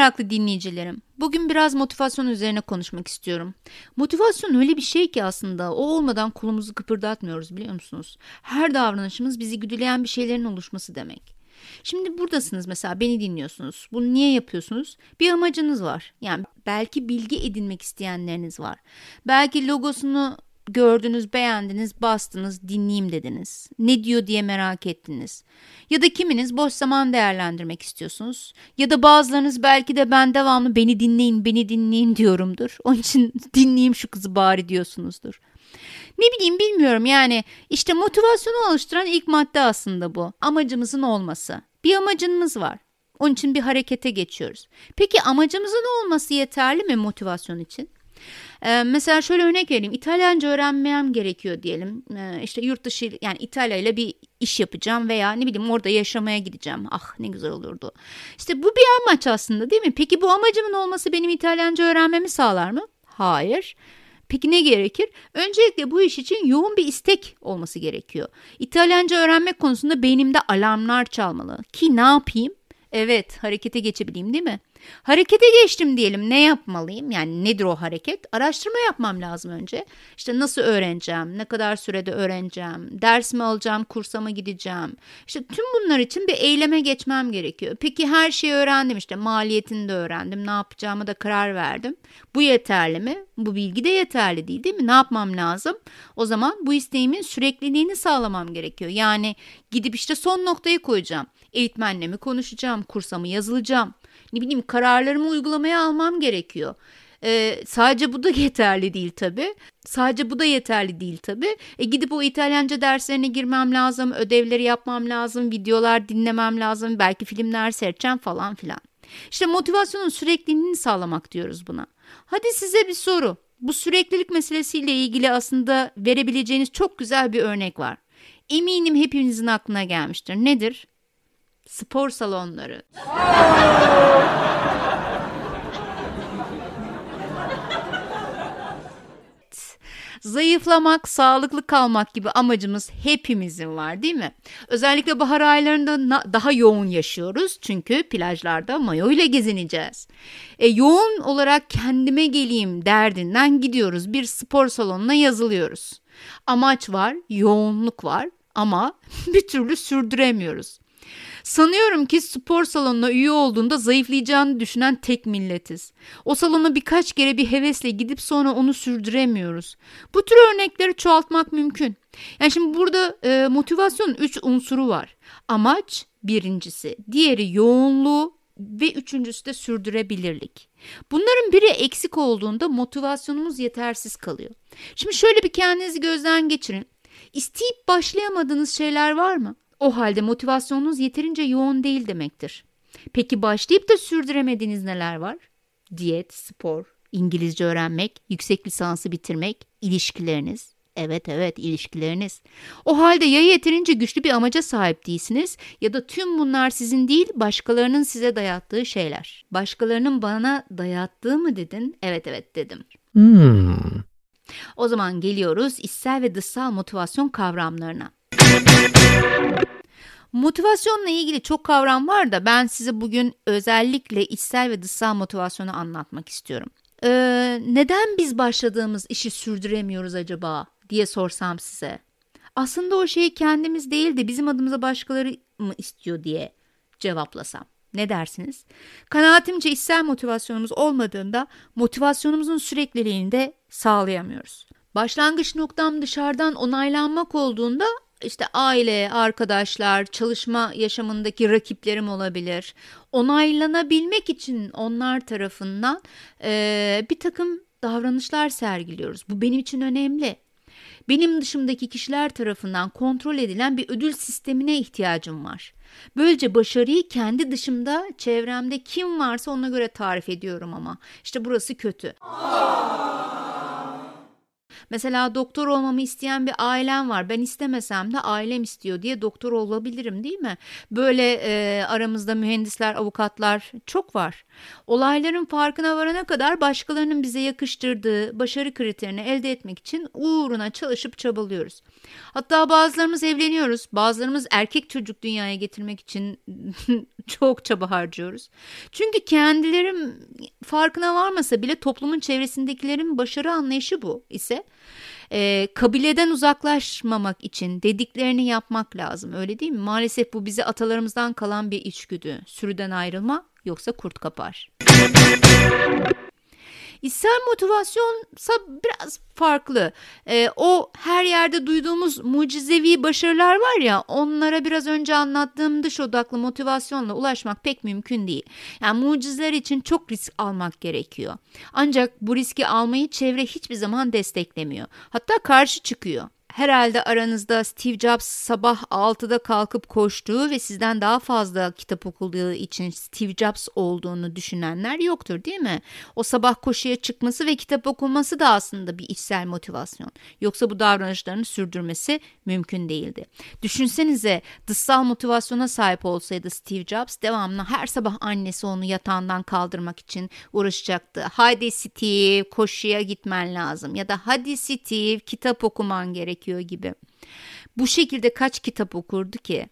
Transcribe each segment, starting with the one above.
meraklı dinleyicilerim. Bugün biraz motivasyon üzerine konuşmak istiyorum. Motivasyon öyle bir şey ki aslında o olmadan kolumuzu kıpırdatmıyoruz biliyor musunuz? Her davranışımız bizi güdüleyen bir şeylerin oluşması demek. Şimdi buradasınız mesela beni dinliyorsunuz. Bunu niye yapıyorsunuz? Bir amacınız var. Yani belki bilgi edinmek isteyenleriniz var. Belki logosunu gördünüz, beğendiniz, bastınız, dinleyeyim dediniz. Ne diyor diye merak ettiniz. Ya da kiminiz boş zaman değerlendirmek istiyorsunuz. Ya da bazılarınız belki de ben devamlı beni dinleyin, beni dinleyin diyorumdur. Onun için dinleyeyim şu kızı bari diyorsunuzdur. Ne bileyim bilmiyorum yani işte motivasyonu oluşturan ilk madde aslında bu. Amacımızın olması. Bir amacımız var. Onun için bir harekete geçiyoruz. Peki amacımızın olması yeterli mi motivasyon için? Ee, mesela şöyle örnek vereyim. İtalyanca öğrenmem gerekiyor diyelim. Ee, işte yurt dışı yani İtalya ile bir iş yapacağım veya ne bileyim orada yaşamaya gideceğim. Ah ne güzel olurdu. İşte bu bir amaç aslında değil mi? Peki bu amacımın olması benim İtalyanca öğrenmemi sağlar mı? Hayır. Peki ne gerekir? Öncelikle bu iş için yoğun bir istek olması gerekiyor. İtalyanca öğrenmek konusunda beynimde alarmlar çalmalı. Ki ne yapayım? Evet, harekete geçebileyim değil mi? Harekete geçtim diyelim. Ne yapmalıyım? Yani nedir o hareket? Araştırma yapmam lazım önce. İşte nasıl öğreneceğim? Ne kadar sürede öğreneceğim? Ders mi alacağım? Kursa mı gideceğim? İşte tüm bunlar için bir eyleme geçmem gerekiyor. Peki her şeyi öğrendim işte maliyetini de öğrendim. Ne yapacağımı da karar verdim. Bu yeterli mi? Bu bilgi de yeterli değil değil mi? Ne yapmam lazım? O zaman bu isteğimin sürekliliğini sağlamam gerekiyor. Yani gidip işte son noktayı koyacağım. Eğitmenle mi konuşacağım? Kursa mı yazılacağım? ne bileyim kararlarımı uygulamaya almam gerekiyor. Ee, sadece bu da yeterli değil tabi. Sadece bu da yeterli değil tabi. E, gidip o İtalyanca derslerine girmem lazım, ödevleri yapmam lazım, videolar dinlemem lazım, belki filmler seyredeceğim falan filan. İşte motivasyonun sürekliliğini sağlamak diyoruz buna. Hadi size bir soru. Bu süreklilik meselesiyle ilgili aslında verebileceğiniz çok güzel bir örnek var. Eminim hepinizin aklına gelmiştir. Nedir? Spor salonları. Zayıflamak, sağlıklı kalmak gibi amacımız hepimizin var değil mi? Özellikle bahar aylarında daha yoğun yaşıyoruz çünkü plajlarda mayo ile gezineceğiz. E, yoğun olarak kendime geleyim derdinden gidiyoruz. Bir spor salonuna yazılıyoruz. Amaç var, yoğunluk var ama bir türlü sürdüremiyoruz. Sanıyorum ki spor salonuna üye olduğunda zayıflayacağını düşünen tek milletiz. O salona birkaç kere bir hevesle gidip sonra onu sürdüremiyoruz. Bu tür örnekleri çoğaltmak mümkün. Yani şimdi burada e, motivasyonun üç unsuru var. Amaç birincisi, diğeri yoğunluğu ve üçüncüsü de sürdürebilirlik. Bunların biri eksik olduğunda motivasyonumuz yetersiz kalıyor. Şimdi şöyle bir kendinizi gözden geçirin. İsteyip başlayamadığınız şeyler var mı? O halde motivasyonunuz yeterince yoğun değil demektir. Peki başlayıp da sürdüremediğiniz neler var? Diyet, spor, İngilizce öğrenmek, yüksek lisansı bitirmek, ilişkileriniz. Evet evet ilişkileriniz. O halde ya yeterince güçlü bir amaca sahip değilsiniz ya da tüm bunlar sizin değil başkalarının size dayattığı şeyler. Başkalarının bana dayattığı mı dedin? Evet evet dedim. Hmm. O zaman geliyoruz içsel ve dışsal motivasyon kavramlarına. Motivasyonla ilgili çok kavram var da ben size bugün özellikle içsel ve dışsal motivasyonu anlatmak istiyorum. Ee, neden biz başladığımız işi sürdüremiyoruz acaba diye sorsam size. Aslında o şeyi kendimiz değil de bizim adımıza başkaları mı istiyor diye cevaplasam. Ne dersiniz? Kanaatimce içsel motivasyonumuz olmadığında motivasyonumuzun sürekliliğini de sağlayamıyoruz. Başlangıç noktam dışarıdan onaylanmak olduğunda işte aile, arkadaşlar, çalışma yaşamındaki rakiplerim olabilir. Onaylanabilmek için onlar tarafından e, bir takım davranışlar sergiliyoruz. Bu benim için önemli. Benim dışımdaki kişiler tarafından kontrol edilen bir ödül sistemine ihtiyacım var. Böylece başarıyı kendi dışımda, çevremde kim varsa ona göre tarif ediyorum ama. İşte burası kötü. Mesela doktor olmamı isteyen bir ailem var. Ben istemesem de ailem istiyor diye doktor olabilirim değil mi? Böyle e, aramızda mühendisler, avukatlar çok var. Olayların farkına varana kadar başkalarının bize yakıştırdığı başarı kriterini elde etmek için uğruna çalışıp çabalıyoruz. Hatta bazılarımız evleniyoruz, bazılarımız erkek çocuk dünyaya getirmek için çok çaba harcıyoruz. Çünkü kendilerim farkına varmasa bile toplumun çevresindekilerin başarı anlayışı bu ise e, kabileden uzaklaşmamak için dediklerini yapmak lazım öyle değil mi? Maalesef bu bize atalarımızdan kalan bir içgüdü. Sürüden ayrılma yoksa kurt kapar. İçsel motivasyonsa biraz farklı. E, o her yerde duyduğumuz mucizevi başarılar var ya onlara biraz önce anlattığım dış odaklı motivasyonla ulaşmak pek mümkün değil. Yani mucizeler için çok risk almak gerekiyor. Ancak bu riski almayı çevre hiçbir zaman desteklemiyor. Hatta karşı çıkıyor. Herhalde aranızda Steve Jobs sabah 6'da kalkıp koştuğu ve sizden daha fazla kitap okuduğu için Steve Jobs olduğunu düşünenler yoktur değil mi? O sabah koşuya çıkması ve kitap okuması da aslında bir içsel motivasyon. Yoksa bu davranışlarını sürdürmesi mümkün değildi. Düşünsenize dışsal motivasyona sahip olsaydı Steve Jobs devamlı her sabah annesi onu yatağından kaldırmak için uğraşacaktı. Haydi Steve koşuya gitmen lazım ya da hadi Steve kitap okuman gerek gerekiyor gibi. Bu şekilde kaç kitap okurdu ki?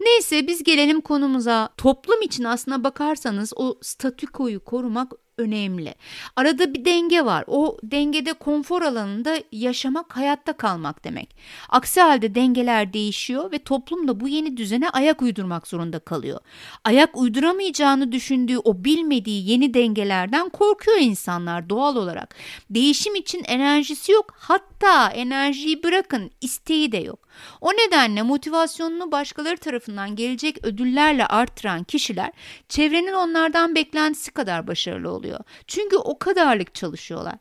Neyse biz gelelim konumuza. Toplum için aslına bakarsanız o statükoyu korumak önemli. Arada bir denge var. O dengede konfor alanında yaşamak, hayatta kalmak demek. Aksi halde dengeler değişiyor ve toplum da bu yeni düzene ayak uydurmak zorunda kalıyor. Ayak uyduramayacağını düşündüğü o bilmediği yeni dengelerden korkuyor insanlar doğal olarak. Değişim için enerjisi yok. Hatta enerjiyi bırakın, isteği de yok. O nedenle motivasyonunu başkaları tarafından gelecek ödüllerle arttıran kişiler çevrenin onlardan beklentisi kadar başarılı oluyor. Çünkü o kadarlık çalışıyorlar.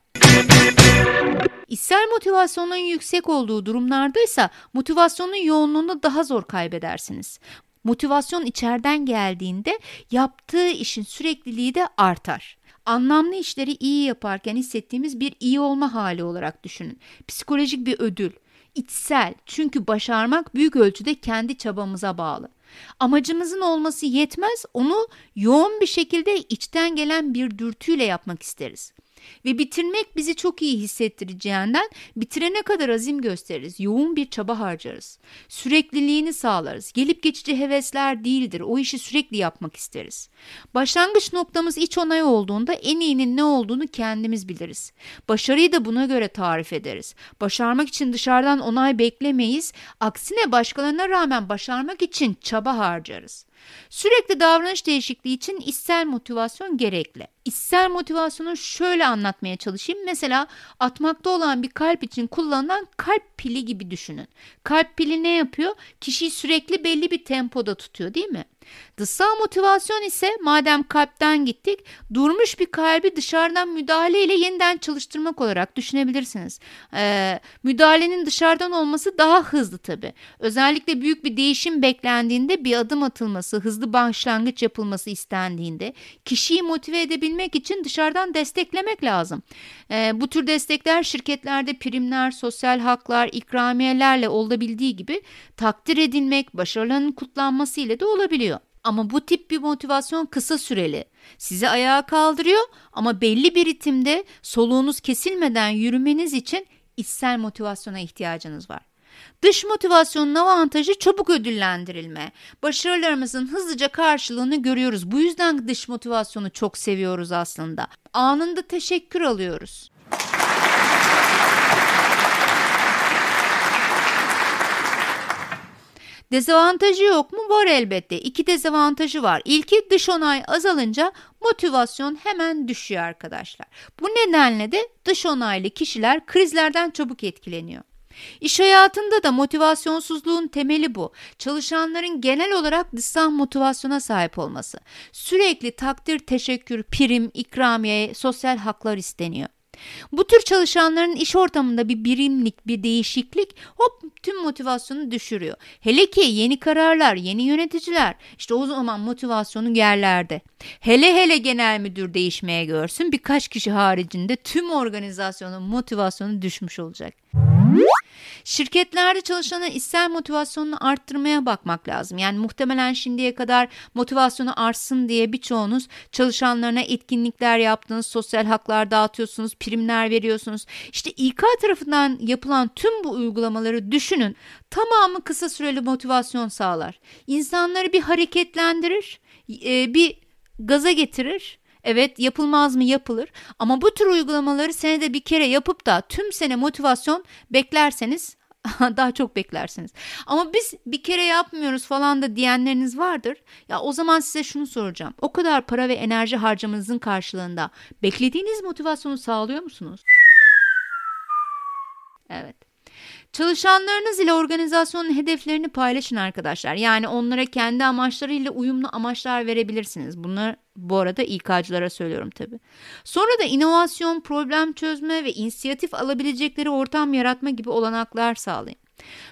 İçsel motivasyonun yüksek olduğu durumlarda ise motivasyonun yoğunluğunu daha zor kaybedersiniz. Motivasyon içeriden geldiğinde yaptığı işin sürekliliği de artar. Anlamlı işleri iyi yaparken hissettiğimiz bir iyi olma hali olarak düşünün. Psikolojik bir ödül içsel çünkü başarmak büyük ölçüde kendi çabamıza bağlı. Amacımızın olması yetmez, onu yoğun bir şekilde içten gelen bir dürtüyle yapmak isteriz. Ve bitirmek bizi çok iyi hissettireceğinden bitirene kadar azim gösteririz. Yoğun bir çaba harcarız. Sürekliliğini sağlarız. Gelip geçici hevesler değildir. O işi sürekli yapmak isteriz. Başlangıç noktamız iç onay olduğunda en iyinin ne olduğunu kendimiz biliriz. Başarıyı da buna göre tarif ederiz. Başarmak için dışarıdan onay beklemeyiz. Aksine başkalarına rağmen başarmak için çaba harcarız. Sürekli davranış değişikliği için içsel motivasyon gerekli. İçsel motivasyonu şöyle anlatmaya çalışayım. Mesela atmakta olan bir kalp için kullanılan kalp pili gibi düşünün. Kalp pili ne yapıyor? Kişiyi sürekli belli bir tempoda tutuyor değil mi? Dışsal motivasyon ise madem kalpten gittik durmuş bir kalbi dışarıdan müdahale ile yeniden çalıştırmak olarak düşünebilirsiniz. Ee, müdahalenin dışarıdan olması daha hızlı tabi. Özellikle büyük bir değişim beklendiğinde bir adım atılması, hızlı başlangıç yapılması istendiğinde kişiyi motive edebilmek için dışarıdan desteklemek lazım. Ee, bu tür destekler şirketlerde primler, sosyal haklar, ikramiyelerle olabildiği gibi takdir edilmek, başarıların kutlanması ile de olabiliyor. Ama bu tip bir motivasyon kısa süreli. Sizi ayağa kaldırıyor ama belli bir ritimde soluğunuz kesilmeden yürümeniz için içsel motivasyona ihtiyacınız var. Dış motivasyonun avantajı çabuk ödüllendirilme. Başarılarımızın hızlıca karşılığını görüyoruz. Bu yüzden dış motivasyonu çok seviyoruz aslında. Anında teşekkür alıyoruz. Dezavantajı yok mu? Var elbette. İki dezavantajı var. İlki dış onay azalınca motivasyon hemen düşüyor arkadaşlar. Bu nedenle de dış onaylı kişiler krizlerden çabuk etkileniyor. İş hayatında da motivasyonsuzluğun temeli bu. Çalışanların genel olarak dışsal motivasyona sahip olması. Sürekli takdir, teşekkür, prim, ikramiye, sosyal haklar isteniyor. Bu tür çalışanların iş ortamında bir birimlik, bir değişiklik hop tüm motivasyonu düşürüyor. Hele ki yeni kararlar, yeni yöneticiler işte o zaman motivasyonu yerlerde. Hele hele genel müdür değişmeye görsün birkaç kişi haricinde tüm organizasyonun motivasyonu düşmüş olacak. Şirketlerde çalışanın içsel motivasyonunu arttırmaya bakmak lazım. Yani muhtemelen şimdiye kadar motivasyonu artsın diye birçoğunuz çalışanlarına etkinlikler yaptınız, sosyal haklar dağıtıyorsunuz, primler veriyorsunuz. İşte İK tarafından yapılan tüm bu uygulamaları düşünün. Tamamı kısa süreli motivasyon sağlar. İnsanları bir hareketlendirir, e, bir gaza getirir Evet yapılmaz mı yapılır ama bu tür uygulamaları senede bir kere yapıp da tüm sene motivasyon beklerseniz daha çok beklersiniz. Ama biz bir kere yapmıyoruz falan da diyenleriniz vardır. Ya o zaman size şunu soracağım. O kadar para ve enerji harcamanızın karşılığında beklediğiniz motivasyonu sağlıyor musunuz? Evet. Çalışanlarınız ile organizasyonun hedeflerini paylaşın arkadaşlar. Yani onlara kendi amaçlarıyla uyumlu amaçlar verebilirsiniz. Bunlar bu arada İK'cılara söylüyorum tabii. Sonra da inovasyon, problem çözme ve inisiyatif alabilecekleri ortam yaratma gibi olanaklar sağlayın.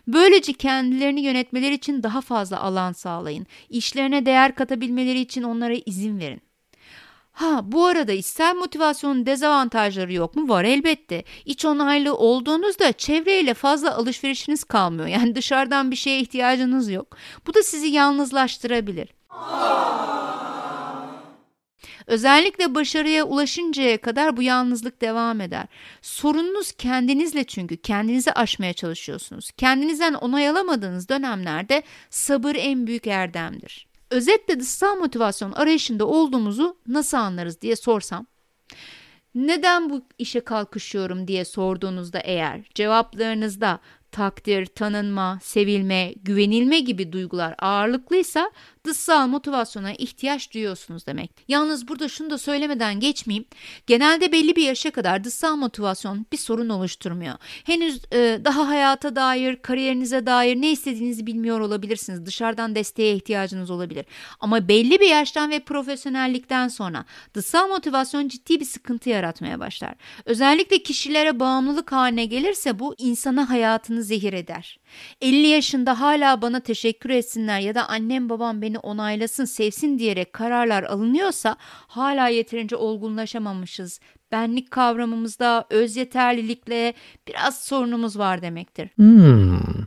Böylece kendilerini yönetmeleri için daha fazla alan sağlayın. İşlerine değer katabilmeleri için onlara izin verin. Ha bu arada içsel motivasyonun dezavantajları yok mu? Var elbette. İç onaylı olduğunuzda çevreyle fazla alışverişiniz kalmıyor. Yani dışarıdan bir şeye ihtiyacınız yok. Bu da sizi yalnızlaştırabilir. Özellikle başarıya ulaşıncaya kadar bu yalnızlık devam eder. Sorununuz kendinizle çünkü kendinizi aşmaya çalışıyorsunuz. Kendinizden onay alamadığınız dönemlerde sabır en büyük erdemdir. Özetle dışsal motivasyon arayışında olduğumuzu nasıl anlarız diye sorsam. Neden bu işe kalkışıyorum diye sorduğunuzda eğer cevaplarınızda takdir, tanınma, sevilme, güvenilme gibi duygular ağırlıklıysa dışsal motivasyona ihtiyaç duyuyorsunuz demek. Yalnız burada şunu da söylemeden geçmeyeyim. Genelde belli bir yaşa kadar dışsal motivasyon bir sorun oluşturmuyor. Henüz e, daha hayata dair, kariyerinize dair ne istediğinizi bilmiyor olabilirsiniz. Dışarıdan desteğe ihtiyacınız olabilir. Ama belli bir yaştan ve profesyonellikten sonra dışsal motivasyon ciddi bir sıkıntı yaratmaya başlar. Özellikle kişilere bağımlılık haline gelirse bu insana hayatını zehir eder. 50 yaşında hala bana teşekkür etsinler ya da annem babam beni onaylasın, sevsin diyerek kararlar alınıyorsa hala yeterince olgunlaşamamışız. Benlik kavramımızda öz yeterlilikle biraz sorunumuz var demektir. Hmm.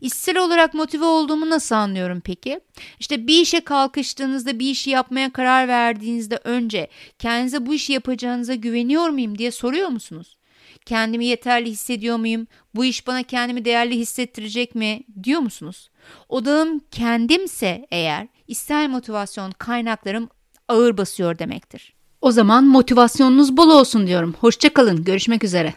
İşsel olarak motive olduğumu nasıl anlıyorum peki? İşte bir işe kalkıştığınızda bir işi yapmaya karar verdiğinizde önce kendinize bu işi yapacağınıza güveniyor muyum diye soruyor musunuz? Kendimi yeterli hissediyor muyum? Bu iş bana kendimi değerli hissettirecek mi? diyor musunuz? Odağım kendimse eğer ister motivasyon kaynaklarım ağır basıyor demektir. O zaman motivasyonunuz bol olsun diyorum. Hoşçakalın. Görüşmek üzere.